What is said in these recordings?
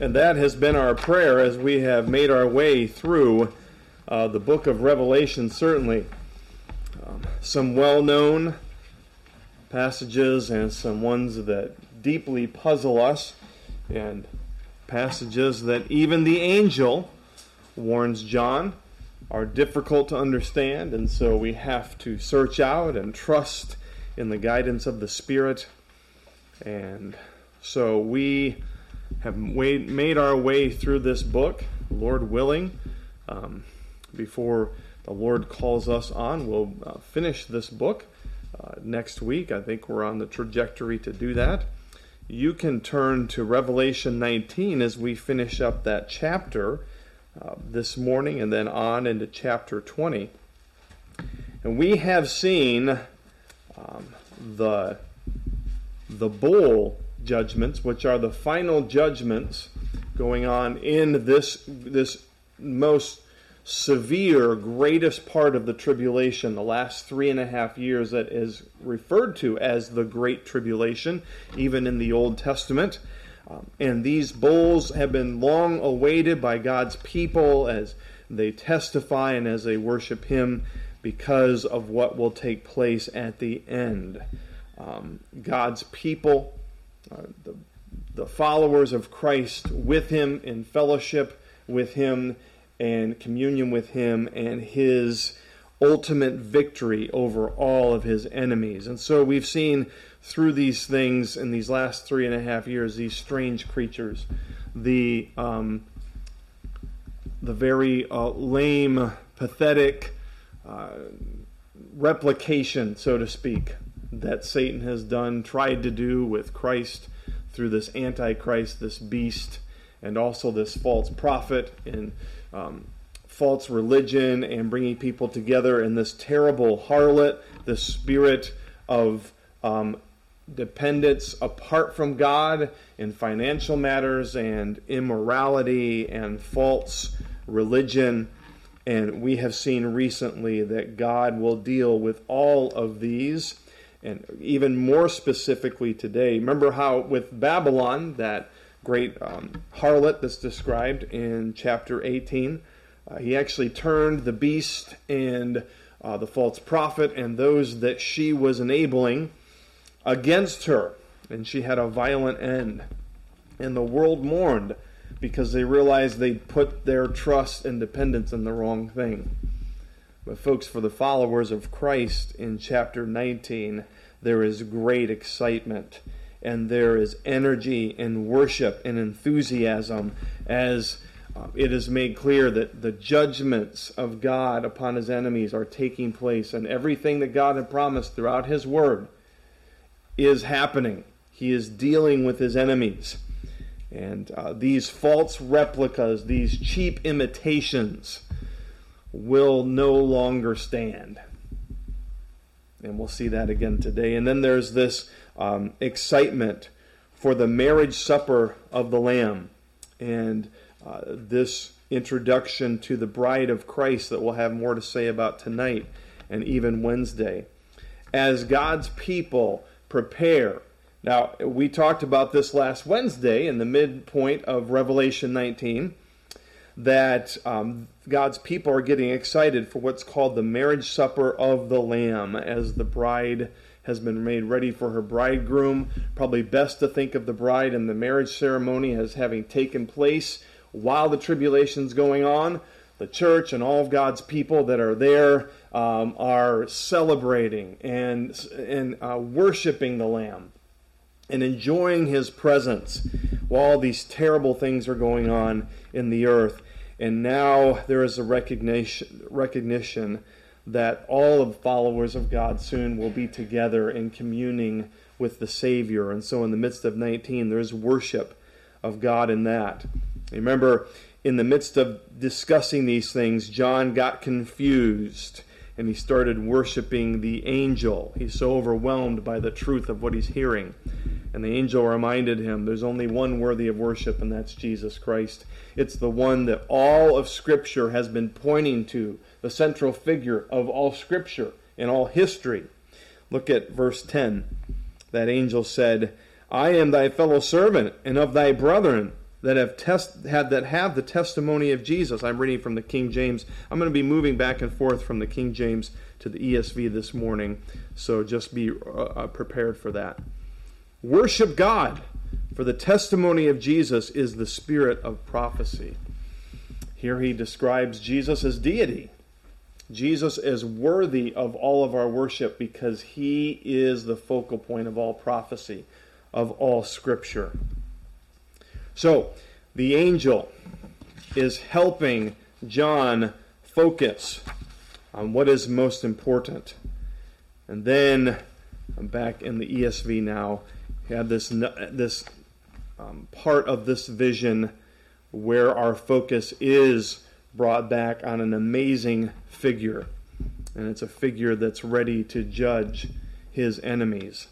And that has been our prayer as we have made our way through uh, the book of Revelation, certainly. Um, some well known passages and some ones that deeply puzzle us, and passages that even the angel warns John are difficult to understand, and so we have to search out and trust in the guidance of the Spirit. And so we have made our way through this book, Lord willing. Um, before the Lord calls us on, we'll uh, finish this book uh, next week. I think we're on the trajectory to do that. You can turn to Revelation 19 as we finish up that chapter uh, this morning and then on into chapter 20. And we have seen um, the, the bowl judgments, which are the final judgments going on in this, this most severe, greatest part of the tribulation, the last three and a half years that is referred to as the Great Tribulation, even in the Old Testament. Um, and these bowls have been long awaited by God's people as they testify and as they worship Him because of what will take place at the end. Um, God's people uh, the, the followers of Christ with him in fellowship with him and communion with him and his ultimate victory over all of his enemies. And so we've seen through these things in these last three and a half years these strange creatures, the um, the very uh, lame, pathetic uh, replication, so to speak, that Satan has done, tried to do with Christ through this Antichrist, this beast, and also this false prophet and um, false religion, and bringing people together in this terrible harlot, this spirit of um, dependence apart from God in financial matters and immorality and false religion. And we have seen recently that God will deal with all of these and even more specifically today, remember how with Babylon, that great um, harlot that's described in chapter 18, uh, he actually turned the beast and uh, the false prophet and those that she was enabling against her, and she had a violent end. And the world mourned because they realized they'd put their trust and dependence in the wrong thing. But, folks, for the followers of Christ in chapter 19, there is great excitement and there is energy and worship and enthusiasm as uh, it is made clear that the judgments of God upon his enemies are taking place, and everything that God had promised throughout his word is happening. He is dealing with his enemies. And uh, these false replicas, these cheap imitations, will no longer stand. And we'll see that again today. And then there's this um, excitement for the marriage supper of the Lamb. And uh, this introduction to the bride of Christ that we'll have more to say about tonight and even Wednesday. As God's people prepare. Now, we talked about this last Wednesday in the midpoint of Revelation 19 that um, God's people are getting excited for what's called the marriage supper of the Lamb as the bride has been made ready for her bridegroom. Probably best to think of the bride and the marriage ceremony as having taken place while the tribulation's going on. The church and all of God's people that are there um, are celebrating and, and uh, worshiping the Lamb and enjoying his presence while these terrible things are going on in the earth. And now there is a recognition, recognition that all of followers of God soon will be together in communing with the Savior. And so, in the midst of 19, there's worship of God in that. Remember, in the midst of discussing these things, John got confused and he started worshiping the angel. He's so overwhelmed by the truth of what he's hearing. And the angel reminded him there's only one worthy of worship, and that's Jesus Christ. It's the one that all of Scripture has been pointing to, the central figure of all Scripture and all history. Look at verse 10. That angel said, I am thy fellow servant and of thy brethren that have test had that have the testimony of Jesus. I'm reading from the King James. I'm going to be moving back and forth from the King James to the ESV this morning, so just be uh, uh, prepared for that. Worship God, for the testimony of Jesus is the spirit of prophecy. Here he describes Jesus as deity. Jesus is worthy of all of our worship because he is the focal point of all prophecy, of all scripture. So, the angel is helping John focus on what is most important. And then I'm back in the ESV now. Had this this um, part of this vision where our focus is brought back on an amazing figure, and it's a figure that's ready to judge his enemies.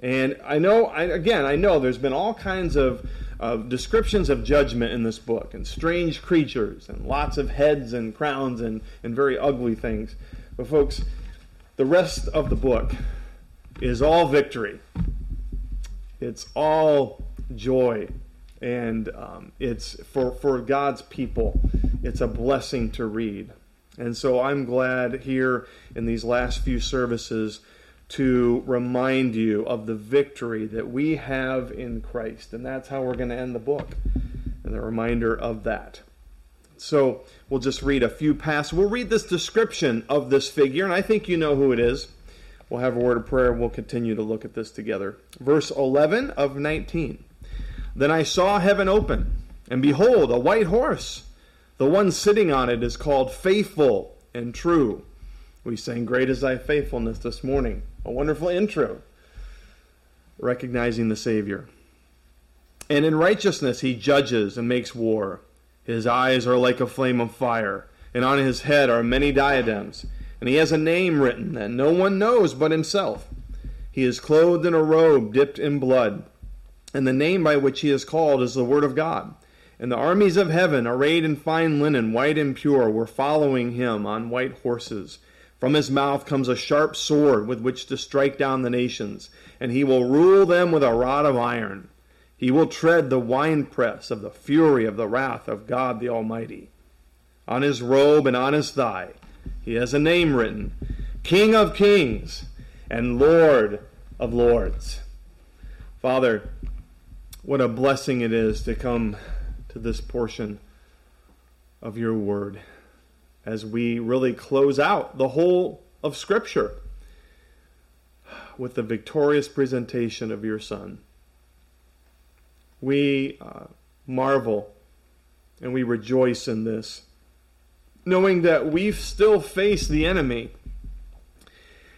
And I know, I, again, I know there's been all kinds of uh, descriptions of judgment in this book, and strange creatures, and lots of heads and crowns, and, and very ugly things. But, folks, the rest of the book is all victory. It's all joy. And um, it's for, for God's people, it's a blessing to read. And so I'm glad here in these last few services to remind you of the victory that we have in Christ. And that's how we're going to end the book, and a reminder of that. So we'll just read a few passages. We'll read this description of this figure, and I think you know who it is. We'll have a word of prayer, and we'll continue to look at this together. Verse 11 of 19. Then I saw heaven open, and behold, a white horse. The one sitting on it is called Faithful and True. We sang Great is Thy Faithfulness this morning. A wonderful intro, recognizing the Savior. And in righteousness he judges and makes war. His eyes are like a flame of fire, and on his head are many diadems. And he has a name written that no one knows but himself. He is clothed in a robe dipped in blood, and the name by which he is called is the Word of God. And the armies of heaven, arrayed in fine linen, white and pure, were following him on white horses from his mouth comes a sharp sword with which to strike down the nations, and he will rule them with a rod of iron. He will tread the winepress of the fury of the wrath of God the Almighty. On his robe and on his thigh he has a name written King of Kings and Lord of Lords. Father, what a blessing it is to come to this portion of your word as we really close out the whole of Scripture with the victorious presentation of your Son. We uh, marvel and we rejoice in this, knowing that we still face the enemy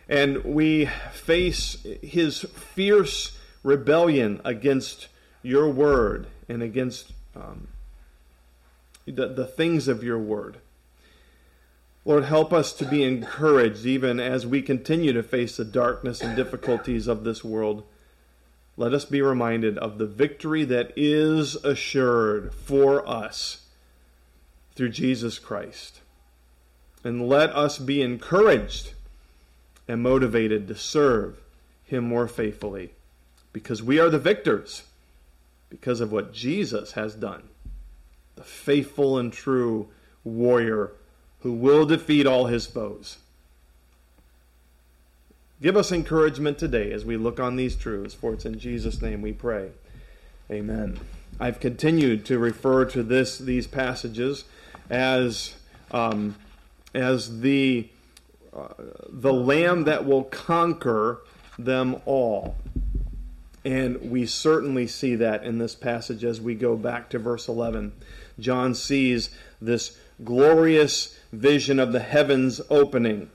and we face his fierce rebellion against your word and against um, the, the things of your word. Lord, help us to be encouraged even as we continue to face the darkness and difficulties of this world. Let us be reminded of the victory that is assured for us through Jesus Christ. And let us be encouraged and motivated to serve Him more faithfully because we are the victors because of what Jesus has done. The faithful and true warrior who will defeat all his foes. Give us encouragement today as we look on these truths, for it's in Jesus' name we pray. Amen. I've continued to refer to this these passages as um, as the uh, the Lamb that will conquer them all. And we certainly see that in this passage as we go back to verse 11. John sees this glorious vision of the heavens opening.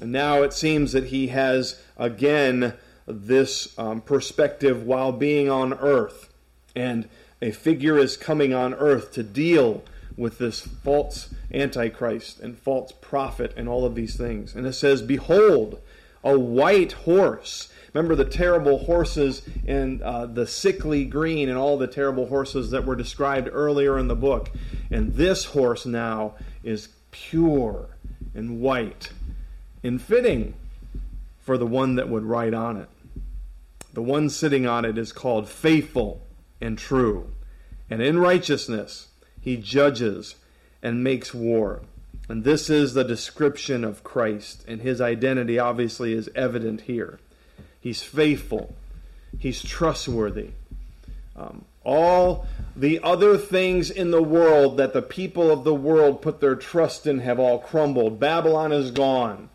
And now it seems that he has again this um, perspective while being on earth. And a figure is coming on earth to deal with this false antichrist and false prophet and all of these things. And it says, Behold, a white horse. Remember the terrible horses and uh, the sickly green and all the terrible horses that were described earlier in the book. And this horse now is pure and white and fitting for the one that would ride on it. The one sitting on it is called faithful and true, And in righteousness, he judges and makes war. And this is the description of Christ, and his identity obviously is evident here. He's faithful, he's trustworthy. Um, all the other things in the world that the people of the world put their trust in have all crumbled. Babylon is gone.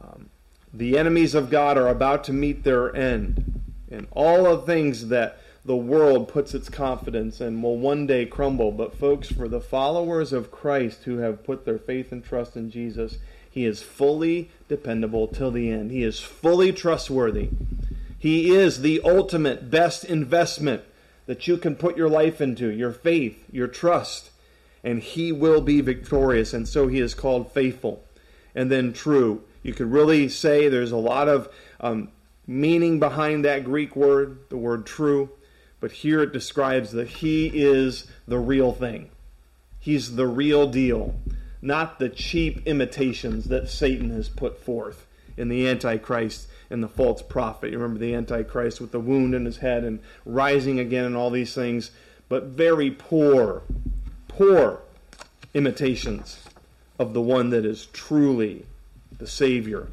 Um, the enemies of God are about to meet their end. And all the things that the world puts its confidence in will one day crumble. But, folks, for the followers of Christ who have put their faith and trust in Jesus, He is fully dependable till the end. He is fully trustworthy. He is the ultimate best investment that you can put your life into your faith, your trust, and He will be victorious. And so He is called faithful and then true. You could really say there's a lot of um, meaning behind that Greek word, the word true. But here it describes that he is the real thing. He's the real deal, not the cheap imitations that Satan has put forth in the Antichrist and the false prophet. You remember the Antichrist with the wound in his head and rising again and all these things, but very poor, poor imitations of the one that is truly the Savior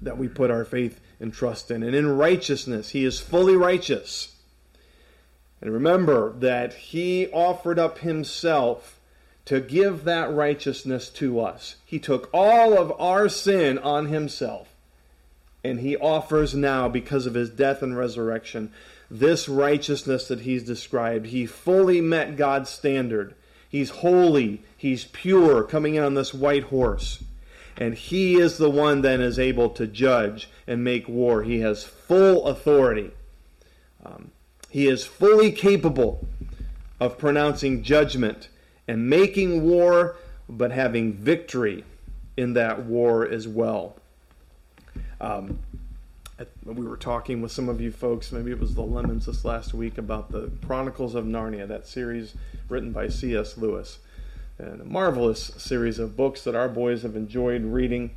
that we put our faith and trust in. And in righteousness, he is fully righteous. And remember that he offered up himself to give that righteousness to us. He took all of our sin on himself. And he offers now, because of his death and resurrection, this righteousness that he's described. He fully met God's standard. He's holy, he's pure, coming in on this white horse. And he is the one then is able to judge and make war. He has full authority. Um, he is fully capable of pronouncing judgment and making war, but having victory in that war as well. Um, we were talking with some of you folks, maybe it was the Lemons this last week, about the Chronicles of Narnia, that series written by C.S. Lewis. And a marvelous series of books that our boys have enjoyed reading.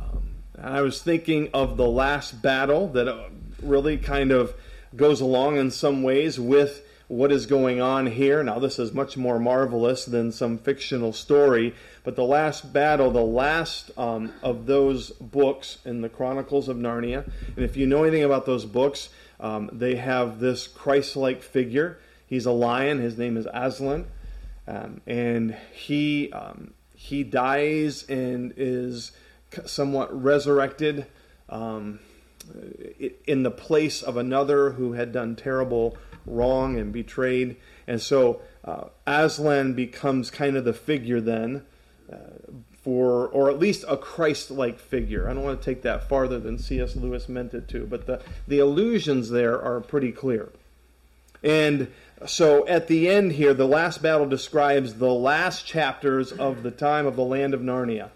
Um, I was thinking of the last battle that uh, really kind of goes along in some ways with what is going on here. Now, this is much more marvelous than some fictional story, but the last battle, the last um, of those books in the Chronicles of Narnia, and if you know anything about those books, um, they have this Christ like figure. He's a lion, his name is Aslan, um, and he, um, he dies and is somewhat resurrected. Um, in the place of another who had done terrible wrong and betrayed. And so uh, Aslan becomes kind of the figure then uh, for, or at least a Christ like figure. I don't want to take that farther than C.S. Lewis meant it to, but the, the allusions there are pretty clear. And so at the end here, the last battle describes the last chapters of the time of the land of Narnia.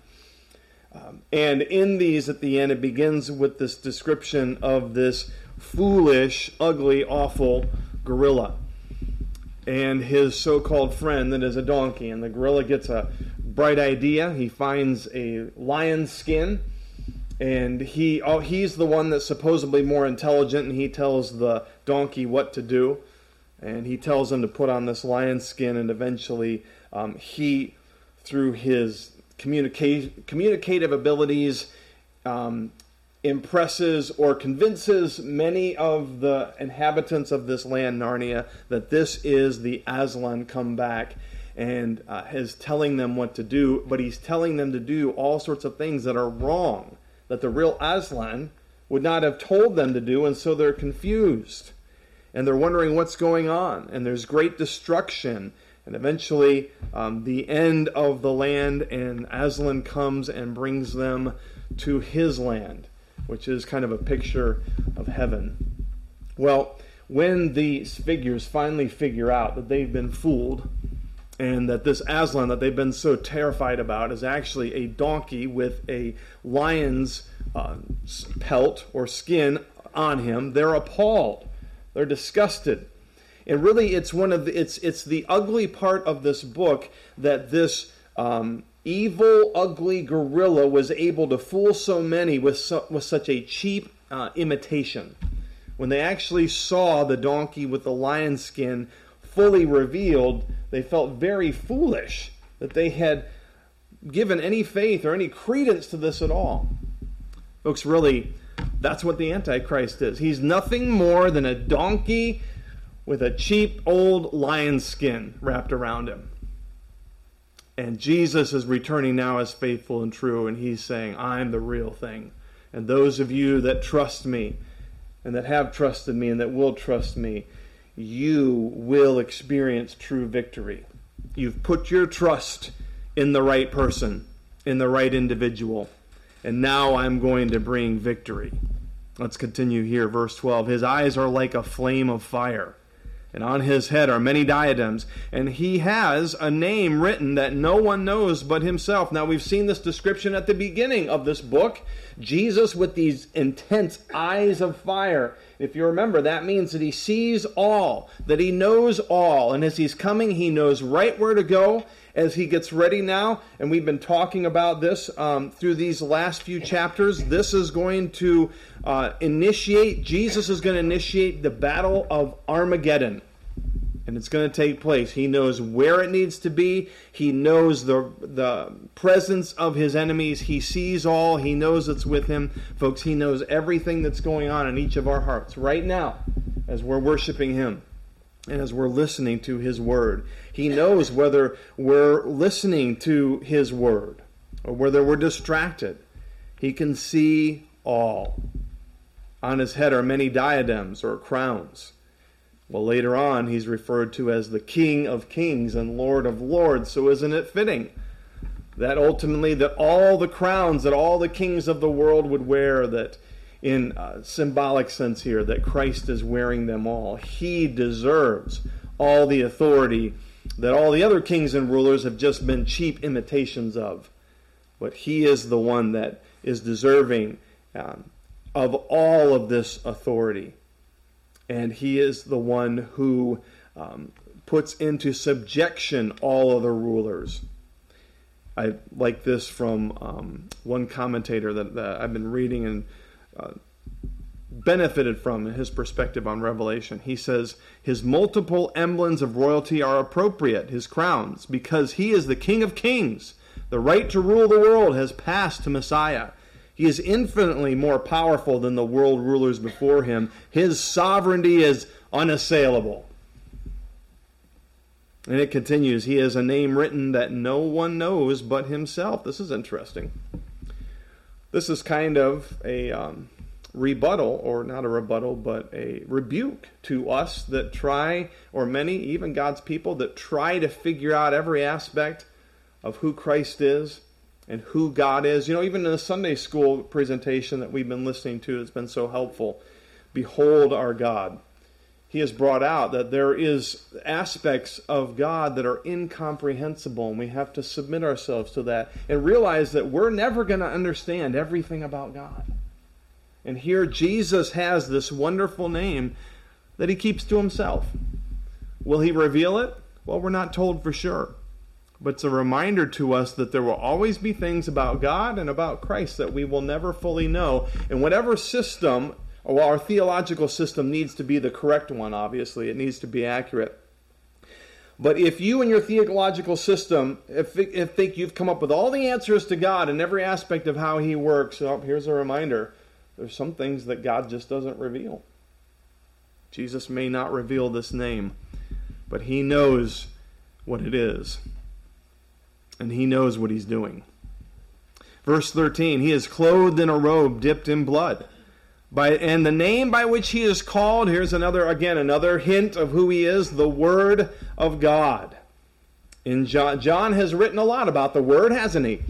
Um, and in these, at the end, it begins with this description of this foolish, ugly, awful gorilla and his so called friend that is a donkey. And the gorilla gets a bright idea. He finds a lion's skin. And he, oh, he's the one that's supposedly more intelligent, and he tells the donkey what to do. And he tells him to put on this lion's skin, and eventually um, he, through his communicate, communicative abilities um, impresses or convinces many of the inhabitants of this land, Narnia, that this is the Aslan come back and uh, is telling them what to do, but he's telling them to do all sorts of things that are wrong, that the real Aslan would not have told them to do, and so they're confused. And they're wondering what's going on, and there's great destruction and eventually, um, the end of the land, and Aslan comes and brings them to his land, which is kind of a picture of heaven. Well, when these figures finally figure out that they've been fooled, and that this Aslan that they've been so terrified about is actually a donkey with a lion's uh, pelt or skin on him, they're appalled. They're disgusted. And really, it's one of the, it's it's the ugly part of this book that this um, evil, ugly gorilla was able to fool so many with su- with such a cheap uh, imitation. When they actually saw the donkey with the lion skin fully revealed, they felt very foolish that they had given any faith or any credence to this at all. Folks, really, that's what the Antichrist is. He's nothing more than a donkey with a cheap old lion skin wrapped around him. And Jesus is returning now as faithful and true, and he's saying, I'm the real thing. And those of you that trust me, and that have trusted me, and that will trust me, you will experience true victory. You've put your trust in the right person, in the right individual. And now I'm going to bring victory. Let's continue here, verse 12. His eyes are like a flame of fire, and on his head are many diadems, and he has a name written that no one knows but himself. Now, we've seen this description at the beginning of this book Jesus with these intense eyes of fire. If you remember, that means that he sees all, that he knows all, and as he's coming, he knows right where to go, as he gets ready now, and we've been talking about this um, through these last few chapters. This is going to uh, initiate, Jesus is going to initiate the battle of Armageddon. And it's going to take place. He knows where it needs to be. He knows the, the presence of his enemies. He sees all. He knows it's with him. Folks, he knows everything that's going on in each of our hearts right now as we're worshiping him and as we're listening to His Word. He knows whether we're listening to His Word or whether we're distracted. He can see all. On his head are many diadems or crowns. Well, later on, he's referred to as the King of Kings and Lord of Lords. So, isn't it fitting that ultimately that all the crowns that all the kings of the world would wear, that in a symbolic sense here that Christ is wearing them all. He deserves all the authority that all the other kings and rulers have just been cheap imitations of. But he is the one that is deserving um, of all of this authority. And he is the one who um, puts into subjection all other rulers. I like this from um, one commentator that, that I've been reading and uh, benefited from in his perspective on Revelation. He says his multiple emblems of royalty are appropriate, his crowns, because he is the King of Kings. The right to rule the world has passed to Messiah. He is infinitely more powerful than the world rulers before him. His sovereignty is unassailable. And it continues He has a name written that no one knows but himself. This is interesting. This is kind of a um, rebuttal, or not a rebuttal, but a rebuke to us that try, or many, even God's people, that try to figure out every aspect of who Christ is and who God is. You know, even in the Sunday school presentation that we've been listening to, it's been so helpful. Behold our God he has brought out that there is aspects of God that are incomprehensible, and we have to submit ourselves to that and realize that we're never going to understand everything about God. And here Jesus has this wonderful name that he keeps to himself. Will he reveal it? Well, we're not told for sure. But it's a reminder to us that there will always be things about God and about Christ that we will never fully know. And whatever system well, our theological system needs to be the correct one, obviously, it needs to be accurate. But if you and your theological system if, if think you've come up with all the answers to God in every aspect of how He works, well, here's a reminder there's some things that God just doesn't reveal. Jesus may not reveal this name, but He knows what it is, and He knows what He's doing. Verse 13 He is clothed in a robe dipped in blood. By, and the name by which he is called, here's another, again, another hint of who he is the Word of God. In John, John has written a lot about the Word, hasn't he?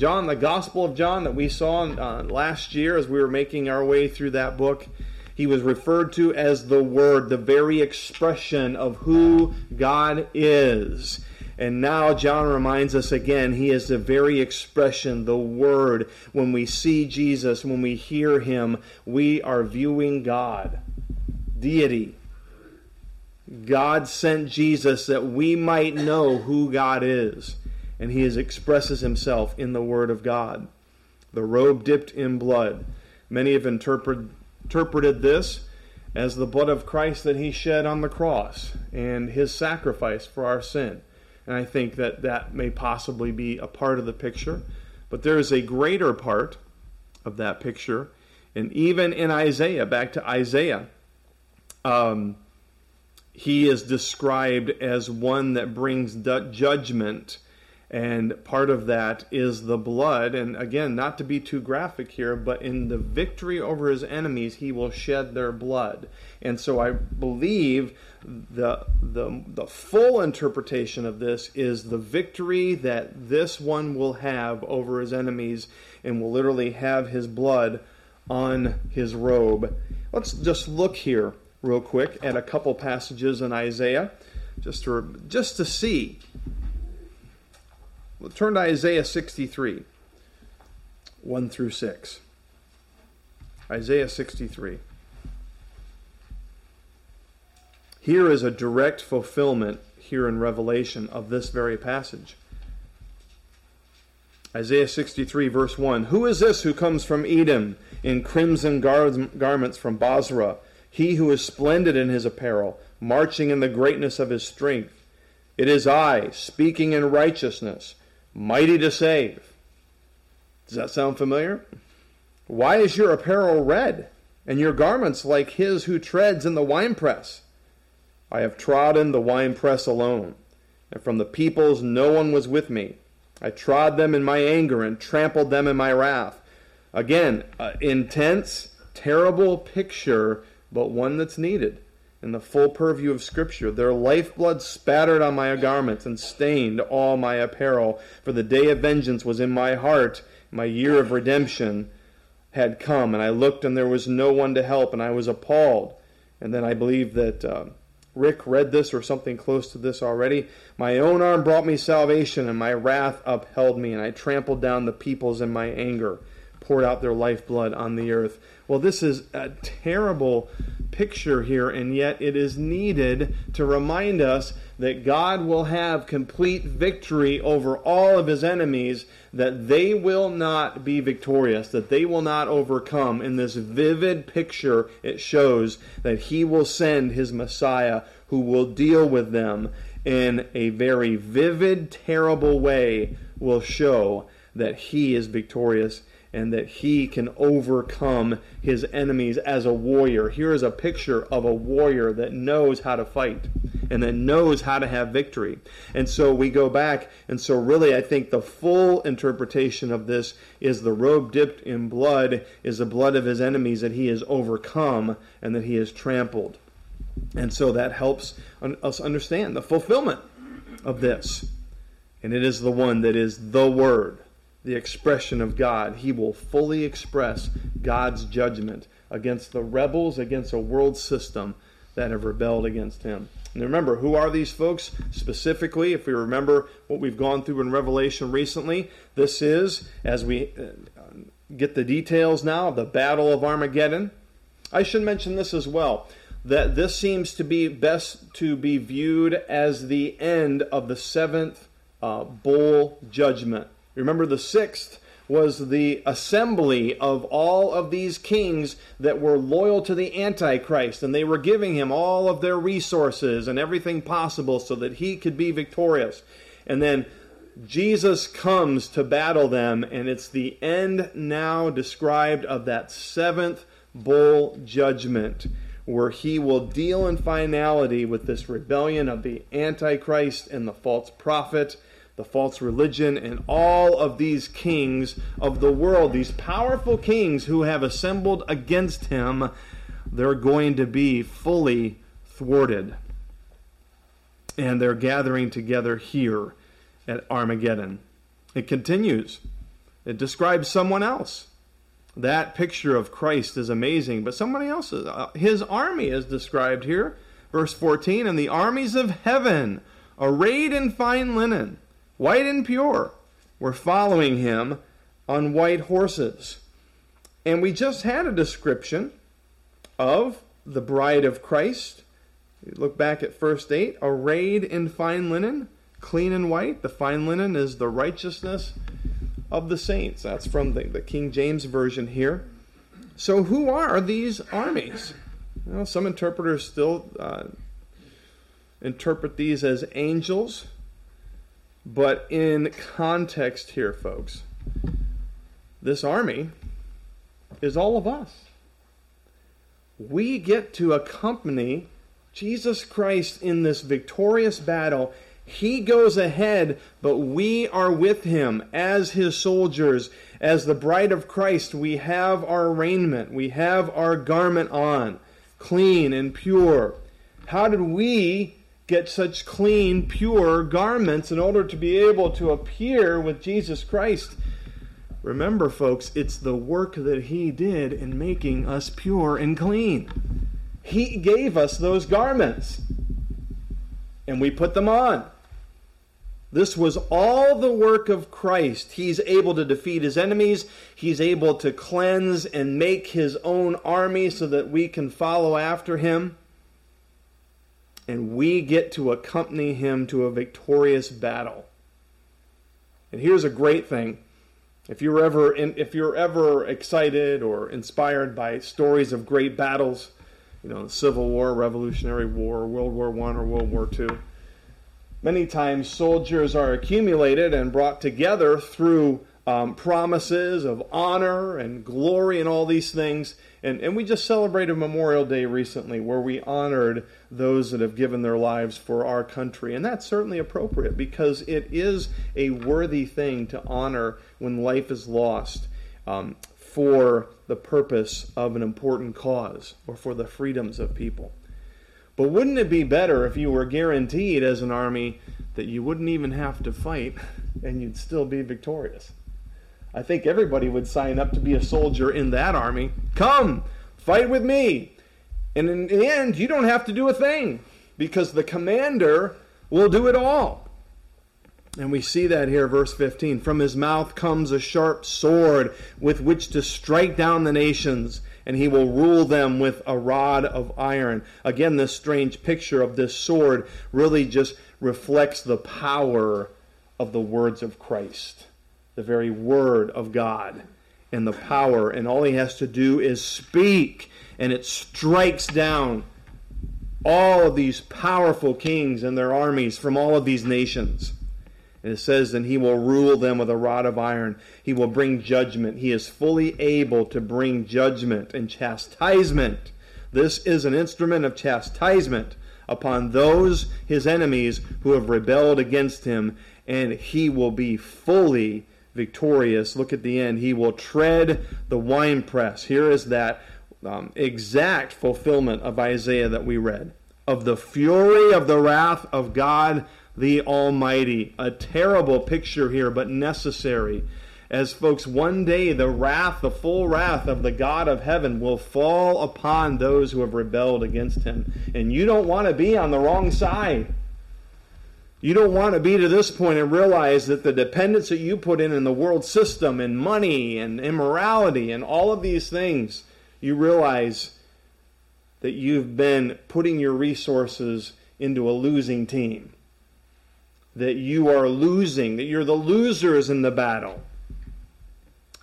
John, the Gospel of John that we saw uh, last year as we were making our way through that book, he was referred to as the Word, the very expression of who God is. And now John reminds us again, he is the very expression, the word. When we see Jesus, when we hear him, we are viewing God, deity. God sent Jesus that we might know who God is. And he expresses himself in the word of God. The robe dipped in blood. Many have interpret, interpreted this as the blood of Christ that he shed on the cross and his sacrifice for our sin. And I think that that may possibly be a part of the picture. But there is a greater part of that picture. And even in Isaiah, back to Isaiah, um, he is described as one that brings judgment and part of that is the blood. And again, not to be too graphic here, but in the victory over his enemies, he will shed their blood. And so I believe the, the, the full interpretation of this is the victory that this one will have over his enemies and will literally have his blood on his robe. Let's just look here real quick at a couple passages in Isaiah just to, just to see We'll turn to Isaiah 63, 1 through 6. Isaiah 63. Here is a direct fulfillment here in Revelation of this very passage. Isaiah 63, verse 1 Who is this who comes from Edom in crimson gar- garments from Bozrah? He who is splendid in his apparel, marching in the greatness of his strength. It is I, speaking in righteousness mighty to save. Does that sound familiar? Why is your apparel red, and your garments like his who treads in the winepress? I have trodden the winepress alone, and from the peoples no one was with me. I trod them in my anger and trampled them in my wrath. Again, uh, intense, terrible picture, but one that's needed in the full purview of Scripture. Their lifeblood spattered on my garments and stained all my apparel. For the day of vengeance was in my heart, my year of redemption had come. And I looked, and there was no one to help, and I was appalled. And then I believe that uh, Rick read this or something close to this already. My own arm brought me salvation, and my wrath upheld me, and I trampled down the peoples in my anger, poured out their lifeblood on the earth. Well, this is a terrible picture here, and yet it is needed to remind us that God will have complete victory over all of his enemies, that they will not be victorious, that they will not overcome. In this vivid picture, it shows that he will send his Messiah who will deal with them in a very vivid, terrible way, will show that he is victorious and that he can overcome his enemies as a warrior. Here is a picture of a warrior that knows how to fight and that knows how to have victory. And so we go back, and so really I think the full interpretation of this is the robe dipped in blood is the blood of his enemies that he has overcome and that he has trampled. And so that helps us understand the fulfillment of this. And it is the one that is the Word the expression of God. He will fully express God's judgment against the rebels, against a world system that have rebelled against him. And remember, who are these folks specifically? If we remember what we've gone through in Revelation recently, this is, as we uh, get the details now, of the Battle of Armageddon. I should mention this as well that this seems to be best to be viewed as the end of the seventh uh, bowl judgment. Remember, the sixth was the assembly of all of these kings that were loyal to the Antichrist, and they were giving him all of their resources and everything possible so that he could be victorious. And then Jesus comes to battle them, and it's the end now described of that seventh bowl judgment, where he will deal in finality with this rebellion of the Antichrist and the false prophet the false religion, and all of these kings of the world, these powerful kings who have assembled against him, they're going to be fully thwarted. And they're gathering together here at Armageddon. It continues, it describes someone else. That picture of Christ is amazing, but somebody else's, uh, his army is described here. Verse 14, and the armies of heaven, arrayed in fine linen, white and pure, were following him on white horses. And we just had a description of the bride of Christ. Look back at verse 8 arrayed in fine linen, clean and white. The fine linen is the righteousness of the saints. That's from the, the King James Version here. So, who are these armies? Well, some interpreters still uh, interpret these as angels, but in context here, folks, this army is all of us. We get to accompany Jesus Christ in this victorious battle. He goes ahead, but we are with him as his soldiers. As the bride of Christ, we have our raiment, we have our garment on, clean and pure. How did we get such clean, pure garments in order to be able to appear with Jesus Christ? Remember, folks, it's the work that he did in making us pure and clean. He gave us those garments, and we put them on. This was all the work of Christ. He's able to defeat his enemies. He's able to cleanse and make his own army so that we can follow after him. And we get to accompany him to a victorious battle. And here's a great thing. If you're ever in, if you're ever excited or inspired by stories of great battles, you know, the Civil War, Revolutionary War, World War One or World War Two, Many times, soldiers are accumulated and brought together through um, promises of honor and glory and all these things. And, and we just celebrated Memorial Day recently where we honored those that have given their lives for our country. And that's certainly appropriate because it is a worthy thing to honor when life is lost um, for the purpose of an important cause or for the freedoms of people. But wouldn't it be better if you were guaranteed as an army that you wouldn't even have to fight and you'd still be victorious? I think everybody would sign up to be a soldier in that army. Come, fight with me. And in the end, you don't have to do a thing because the commander will do it all. And we see that here, verse 15. From his mouth comes a sharp sword with which to strike down the nations and he will rule them with a rod of iron. Again, this strange picture of this sword really just reflects the power of the words of Christ, the very word of God, and the power. And all he has to do is speak, and it strikes down all of these powerful kings and their armies from all of these nations. And it says, and he will rule them with a rod of iron. He will bring judgment. He is fully able to bring judgment and chastisement. This is an instrument of chastisement upon those his enemies who have rebelled against him, and he will be fully victorious. Look at the end. He will tread the winepress. Here is that um, exact fulfillment of Isaiah that we read of the fury of the wrath of God the Almighty. A terrible picture here, but necessary. As folks, one day the wrath, the full wrath of the God of heaven will fall upon those who have rebelled against him. And you don't want to be on the wrong side. You don't want to be to this point and realize that the dependence that you put in in the world system and money and immorality and all of these things, you realize that you've been putting your resources into a losing team that you are losing, that you're the losers in the battle,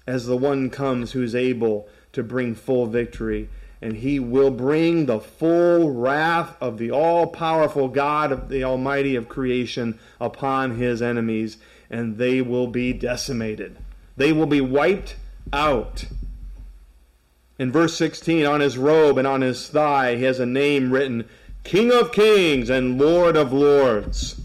as the one comes who's able to bring full victory. And he will bring the full wrath of the all powerful God of the Almighty of creation upon his enemies, and they will be decimated. They will be wiped out. In verse 16, on his robe and on his thigh, he has a name written King of Kings and Lord of Lords.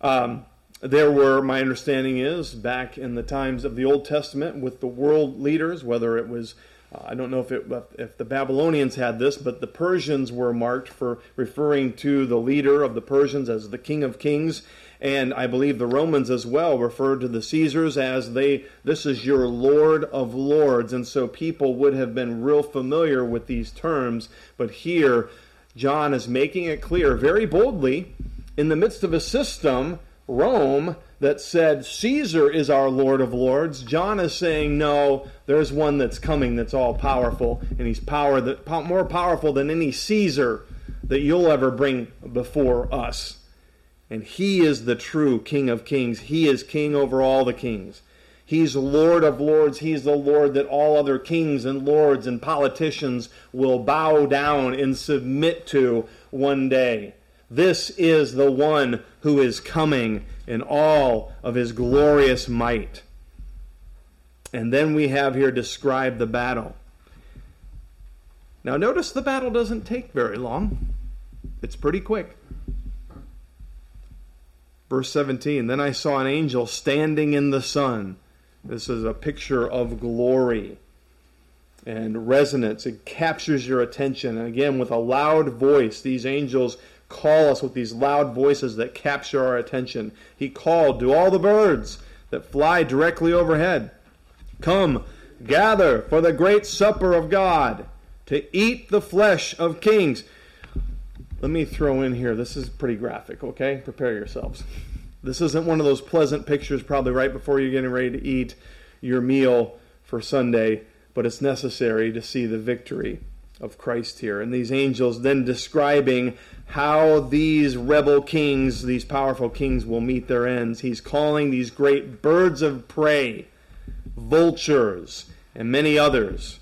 Um, there were, my understanding is, back in the times of the Old Testament with the world leaders, whether it was, uh, I don't know if, it, if the Babylonians had this, but the Persians were marked for referring to the leader of the Persians as the King of Kings. And I believe the Romans as well referred to the Caesars as they, this is your Lord of Lords. And so people would have been real familiar with these terms. But here, John is making it clear very boldly in the midst of a system, Rome, that said Caesar is our Lord of Lords, John is saying, no, there's one that's coming that's all powerful, and he's power that, more powerful than any Caesar that you'll ever bring before us. And he is the true King of Kings. He is king over all the kings. He's Lord of lords. He's the Lord that all other kings and lords and politicians will bow down and submit to one day. This is the one who is coming in all of his glorious might. And then we have here described the battle. Now, notice the battle doesn't take very long, it's pretty quick. Verse 17 Then I saw an angel standing in the sun. This is a picture of glory and resonance. It captures your attention. And again, with a loud voice, these angels call us with these loud voices that capture our attention. He called to all the birds that fly directly overhead Come, gather for the great supper of God, to eat the flesh of kings. Let me throw in here, this is pretty graphic, okay? Prepare yourselves. This isn't one of those pleasant pictures, probably right before you're getting ready to eat your meal for Sunday, but it's necessary to see the victory of Christ here. And these angels then describing how these rebel kings, these powerful kings, will meet their ends. He's calling these great birds of prey, vultures, and many others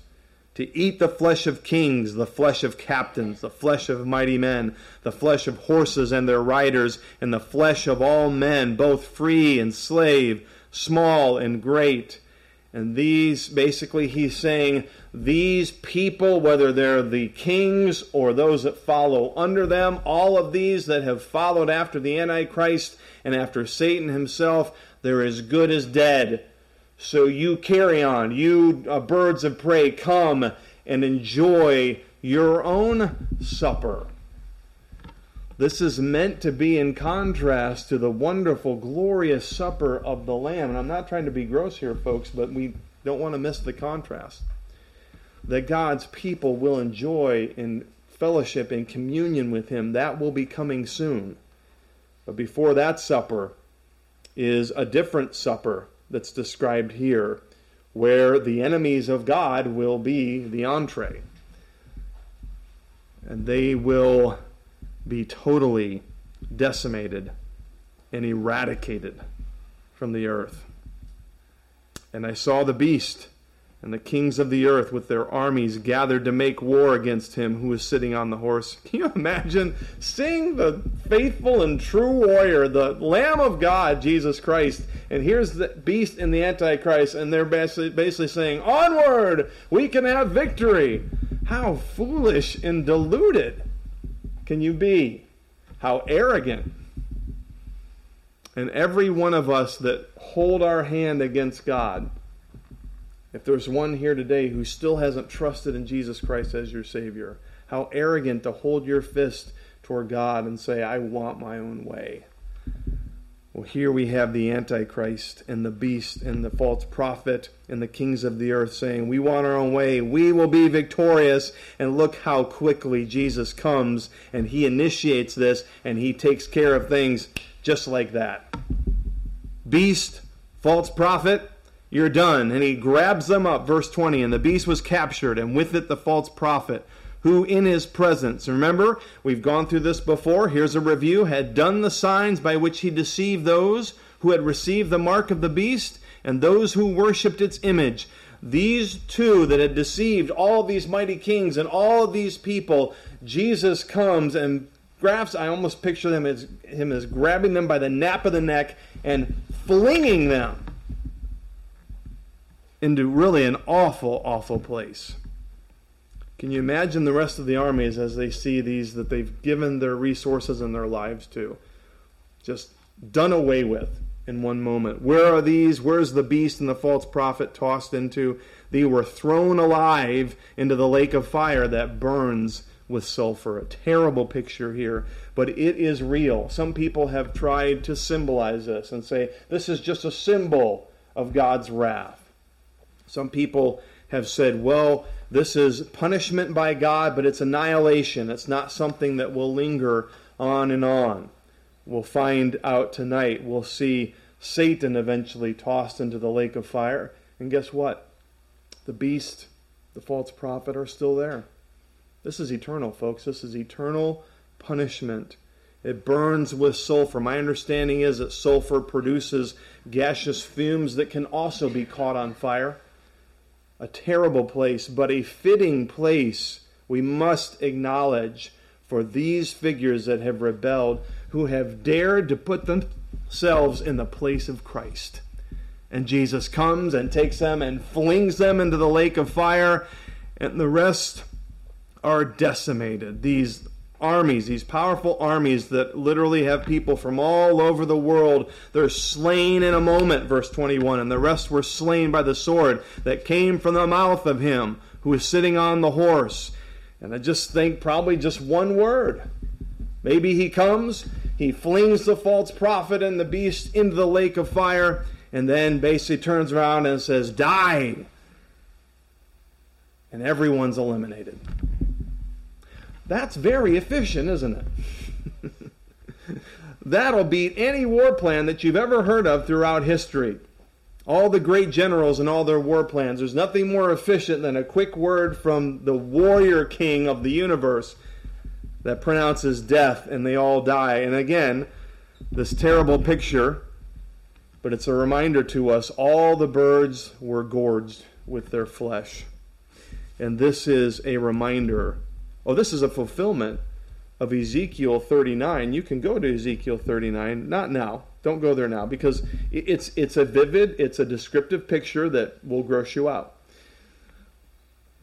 to eat the flesh of kings, the flesh of captains, the flesh of mighty men, the flesh of horses and their riders, and the flesh of all men, both free and slave, small and great and these, basically, he's saying these people, whether they're the kings or those that follow under them, all of these that have followed after the Antichrist and after Satan himself, they're as good as dead. So you carry on. You uh, birds of prey, come and enjoy your own supper. This is meant to be in contrast to the wonderful, glorious supper of the Lamb. And I'm not trying to be gross here, folks, but we don't want to miss the contrast. That God's people will enjoy in fellowship and communion with Him. That will be coming soon. But before that supper is a different supper that's described here, where the enemies of God will be the entree. And they will be totally decimated and eradicated from the earth. And I saw the beast and the kings of the earth with their armies gathered to make war against him who was sitting on the horse. Can you imagine seeing the faithful and true warrior, the Lamb of God, Jesus Christ, and here's the beast and the Antichrist, and they're basically, basically saying, Onward! We can have victory! How foolish and deluded can you be? How arrogant. And every one of us that hold our hand against God, if there's one here today who still hasn't trusted in Jesus Christ as your Savior, how arrogant to hold your fist toward God and say, I want my own way. Well, here we have the Antichrist and the beast and the false prophet and the kings of the earth saying, We want our own way. We will be victorious. And look how quickly Jesus comes and he initiates this and he takes care of things just like that. Beast, false prophet, you're done. And he grabs them up. Verse 20 And the beast was captured, and with it the false prophet who in his presence, remember, we've gone through this before, here's a review, had done the signs by which he deceived those who had received the mark of the beast and those who worshipped its image. These two that had deceived all these mighty kings and all these people, Jesus comes and grabs, I almost picture them as, him as grabbing them by the nape of the neck and flinging them into really an awful, awful place. Can you imagine the rest of the armies as they see these that they've given their resources and their lives to? Just done away with in one moment. Where are these? Where's the beast and the false prophet tossed into? They were thrown alive into the lake of fire that burns with sulfur. A terrible picture here, but it is real. Some people have tried to symbolize this and say this is just a symbol of God's wrath. Some people have said, well, this is punishment by God, but it's annihilation. It's not something that will linger on and on. We'll find out tonight. We'll see Satan eventually tossed into the lake of fire. And guess what? The beast, the false prophet are still there. This is eternal, folks. This is eternal punishment. It burns with sulfur. My understanding is that sulfur produces gaseous fumes that can also be caught on fire. A terrible place, but a fitting place we must acknowledge for these figures that have rebelled, who have dared to put themselves in the place of Christ. And Jesus comes and takes them and flings them into the lake of fire, and the rest are decimated. These armies, these powerful armies that literally have people from all over the world, they're slain in a moment, verse 21, and the rest were slain by the sword that came from the mouth of him who is sitting on the horse. And I just think probably just one word. Maybe he comes, he flings the false prophet and the beast into the lake of fire, and then basically turns around and says, Die! And everyone's eliminated. That's very efficient, isn't it? That'll beat any war plan that you've ever heard of throughout history. All the great generals and all their war plans. There's nothing more efficient than a quick word from the warrior king of the universe that pronounces death and they all die. And again, this terrible picture but it's a reminder to us all the birds were gorged with their flesh. And this is a reminder. Oh, this is a fulfillment of Ezekiel 39. You can go to Ezekiel 39, not now. Don't go there now because it's it's a vivid, it's a descriptive picture that will gross you out.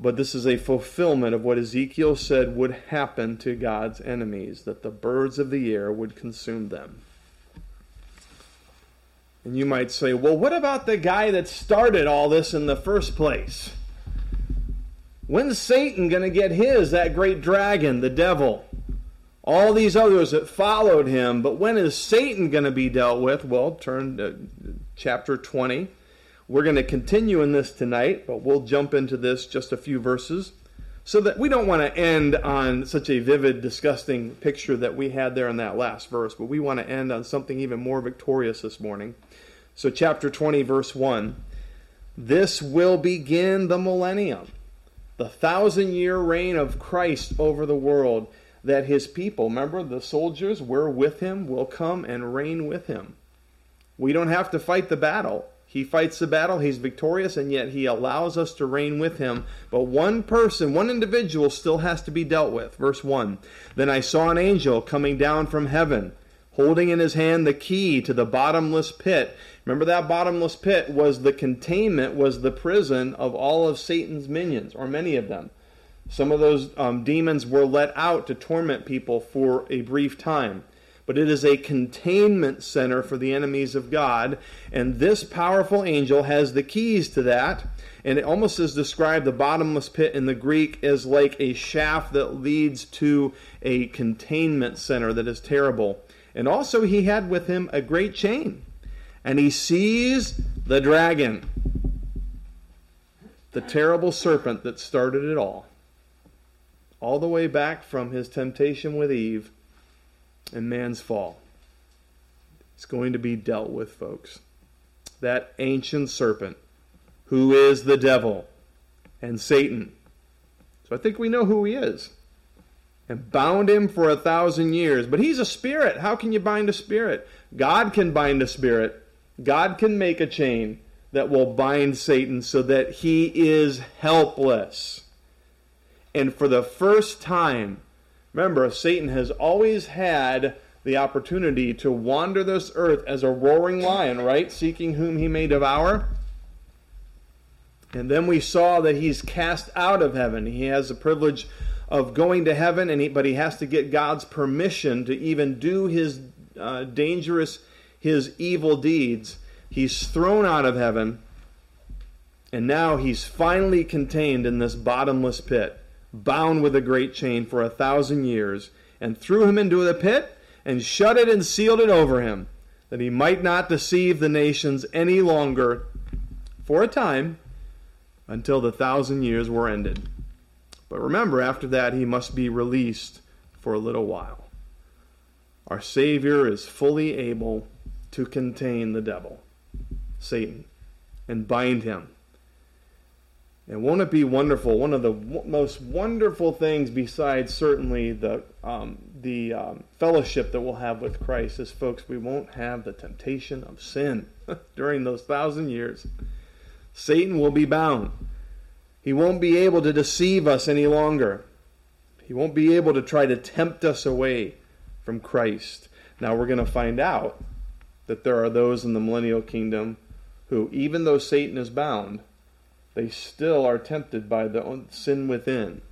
But this is a fulfillment of what Ezekiel said would happen to God's enemies, that the birds of the air would consume them. And you might say, well, what about the guy that started all this in the first place? When's Satan going to get his, that great dragon, the devil? All these others that followed him, but when is Satan going to be dealt with? Well, turn to uh, chapter 20. We're going to continue in this tonight, but we'll jump into this just a few verses so that we don't want to end on such a vivid, disgusting picture that we had there in that last verse, but we want to end on something even more victorious this morning. So, chapter 20, verse 1 This will begin the millennium, the thousand year reign of Christ over the world, that his people, remember, the soldiers were with him, will come and reign with him. We don't have to fight the battle. He fights the battle, he's victorious, and yet he allows us to reign with him. But one person, one individual, still has to be dealt with. Verse 1 Then I saw an angel coming down from heaven, holding in his hand the key to the bottomless pit Remember that bottomless pit was the containment, was the prison of all of Satan's minions, or many of them. Some of those um, demons were let out to torment people for a brief time. But it is a containment center for the enemies of God. And this powerful angel has the keys to that. And it almost is described the bottomless pit in the Greek as like a shaft that leads to a containment center that is terrible. And also, he had with him a great chain and he sees the dragon, the terrible serpent that started it all, all the way back from his temptation with Eve and man's fall. It's going to be dealt with, folks. That ancient serpent, who is the devil and Satan. So I think we know who he is. And bound him for a thousand years. But he's a spirit. How can you bind a spirit? God can bind a spirit. God can make a chain that will bind Satan so that he is helpless. And for the first time, remember, Satan has always had the opportunity to wander this earth as a roaring lion, right? Seeking whom he may devour. And then we saw that he's cast out of heaven. He has the privilege of going to heaven, and he, but he has to get God's permission to even do his uh, dangerous his evil deeds, he's thrown out of heaven, and now he's finally contained in this bottomless pit, bound with a great chain for a thousand years, and threw him into the pit and shut it and sealed it over him, that he might not deceive the nations any longer for a time until the thousand years were ended. But remember, after that, he must be released for a little while. Our Savior is fully able to contain the devil, Satan, and bind him. And won't it be wonderful? One of the w- most wonderful things, besides certainly the um, the um, fellowship that we'll have with Christ is, folks, we won't have the temptation of sin during those thousand years. Satan will be bound. He won't be able to deceive us any longer. He won't be able to try to tempt us away from Christ. Now we're going to find out that there are those in the millennial kingdom who, even though Satan is bound, they still are tempted by the sin within.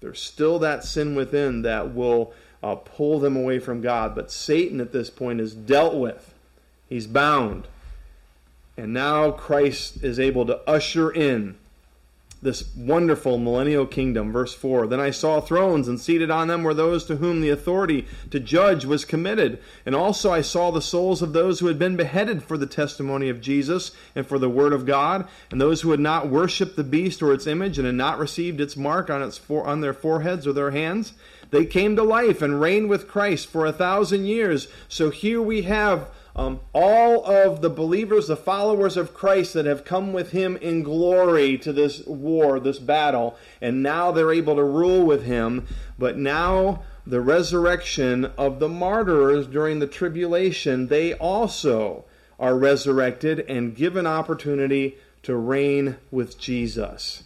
There's still that sin within that will uh, pull them away from God. But Satan at this point is dealt with, he's bound. And now Christ is able to usher in this wonderful millennial kingdom. Verse 4 Then I saw thrones, and seated on them were those to whom the authority to judge was committed. And also I saw the souls of those who had been beheaded for the testimony of Jesus and for the word of God, and those who had not worshipped the beast or its image, and had not received its mark on, its for- on their foreheads or their hands. They came to life and reigned with Christ for a thousand years. So here we have um, all of the believers, the followers of Christ that have come with him in glory to this war, this battle, and now they're able to rule with him. But now, the resurrection of the martyrs during the tribulation, they also are resurrected and given opportunity to reign with Jesus.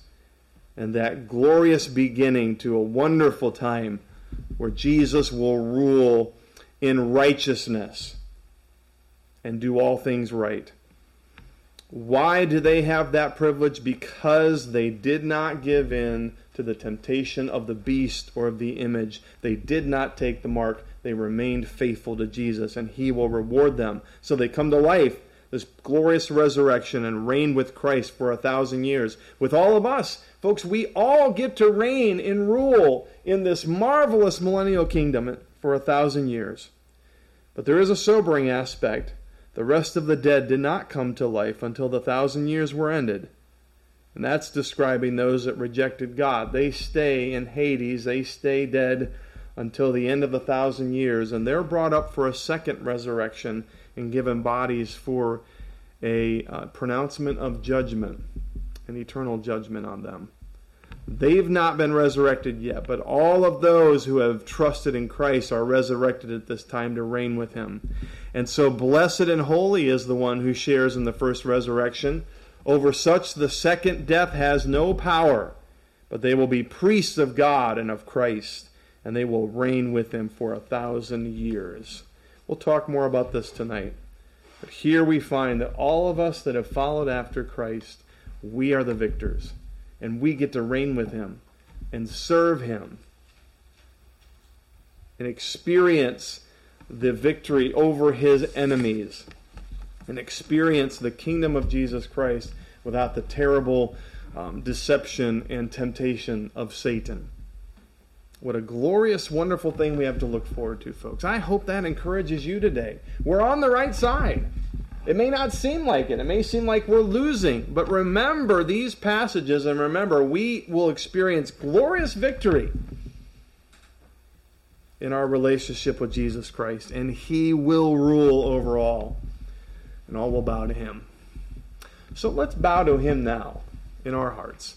And that glorious beginning to a wonderful time where Jesus will rule in righteousness and do all things right. Why do they have that privilege? Because they did not give in to the temptation of the beast or of the image. They did not take the mark. They remained faithful to Jesus, and He will reward them. So they come to life, this glorious resurrection, and reign with Christ for a thousand years. With all of us, folks, we all get to reign and rule in this marvelous millennial kingdom for a thousand years. But there is a sobering aspect the rest of the dead did not come to life until the thousand years were ended. And that's describing those that rejected God. They stay in Hades, they stay dead until the end of the thousand years, and they're brought up for a second resurrection and given bodies for a uh, pronouncement of judgment, an eternal judgment on them. They've not been resurrected yet, but all of those who have trusted in Christ are resurrected at this time to reign with him. And so, blessed and holy is the one who shares in the first resurrection. Over such, the second death has no power, but they will be priests of God and of Christ, and they will reign with him for a thousand years. We'll talk more about this tonight. But here we find that all of us that have followed after Christ, we are the victors and we get to reign with him and serve him and experience the victory over his enemies and experience the kingdom of Jesus Christ without the terrible um, deception and temptation of Satan. What a glorious, wonderful thing we have to look forward to, folks. I hope that encourages you today. We're on the right side. It may not seem like it. It may seem like we're losing. But remember these passages and remember we will experience glorious victory in our relationship with Jesus Christ. And He will rule over all. And all will bow to Him. So let's bow to Him now in our hearts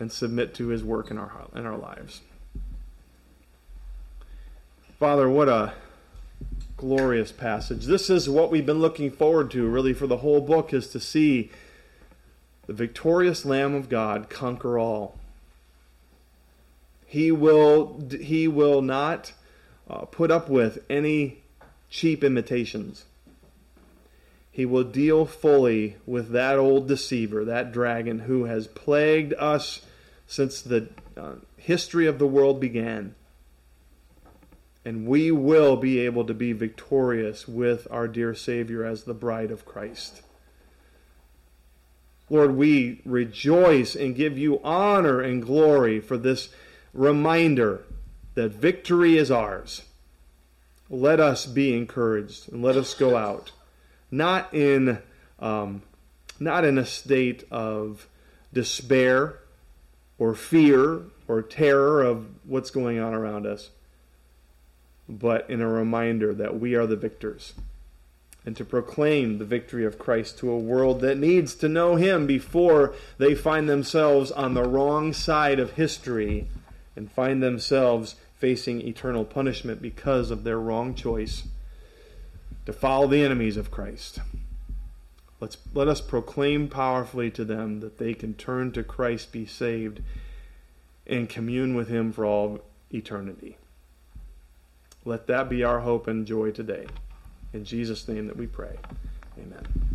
and submit to His work in our, in our lives. Father, what a glorious passage. This is what we've been looking forward to, really, for the whole book, is to see the victorious Lamb of God conquer all. He will, he will not uh, put up with any cheap imitations. He will deal fully with that old deceiver, that dragon who has plagued us since the uh, history of the world began and we will be able to be victorious with our dear Savior as the bride of Christ. Lord, we rejoice and give you honor and glory for this reminder that victory is ours. Let us be encouraged and let us go out, not in, um, not in a state of despair or fear or terror of what's going on around us but in a reminder that we are the victors and to proclaim the victory of Christ to a world that needs to know Him before they find themselves on the wrong side of history and find themselves facing eternal punishment because of their wrong choice to follow the enemies of Christ. Let's, let us proclaim powerfully to them that they can turn to Christ, be saved, and commune with Him for all eternity. Let that be our hope and joy today. In Jesus' name that we pray. Amen.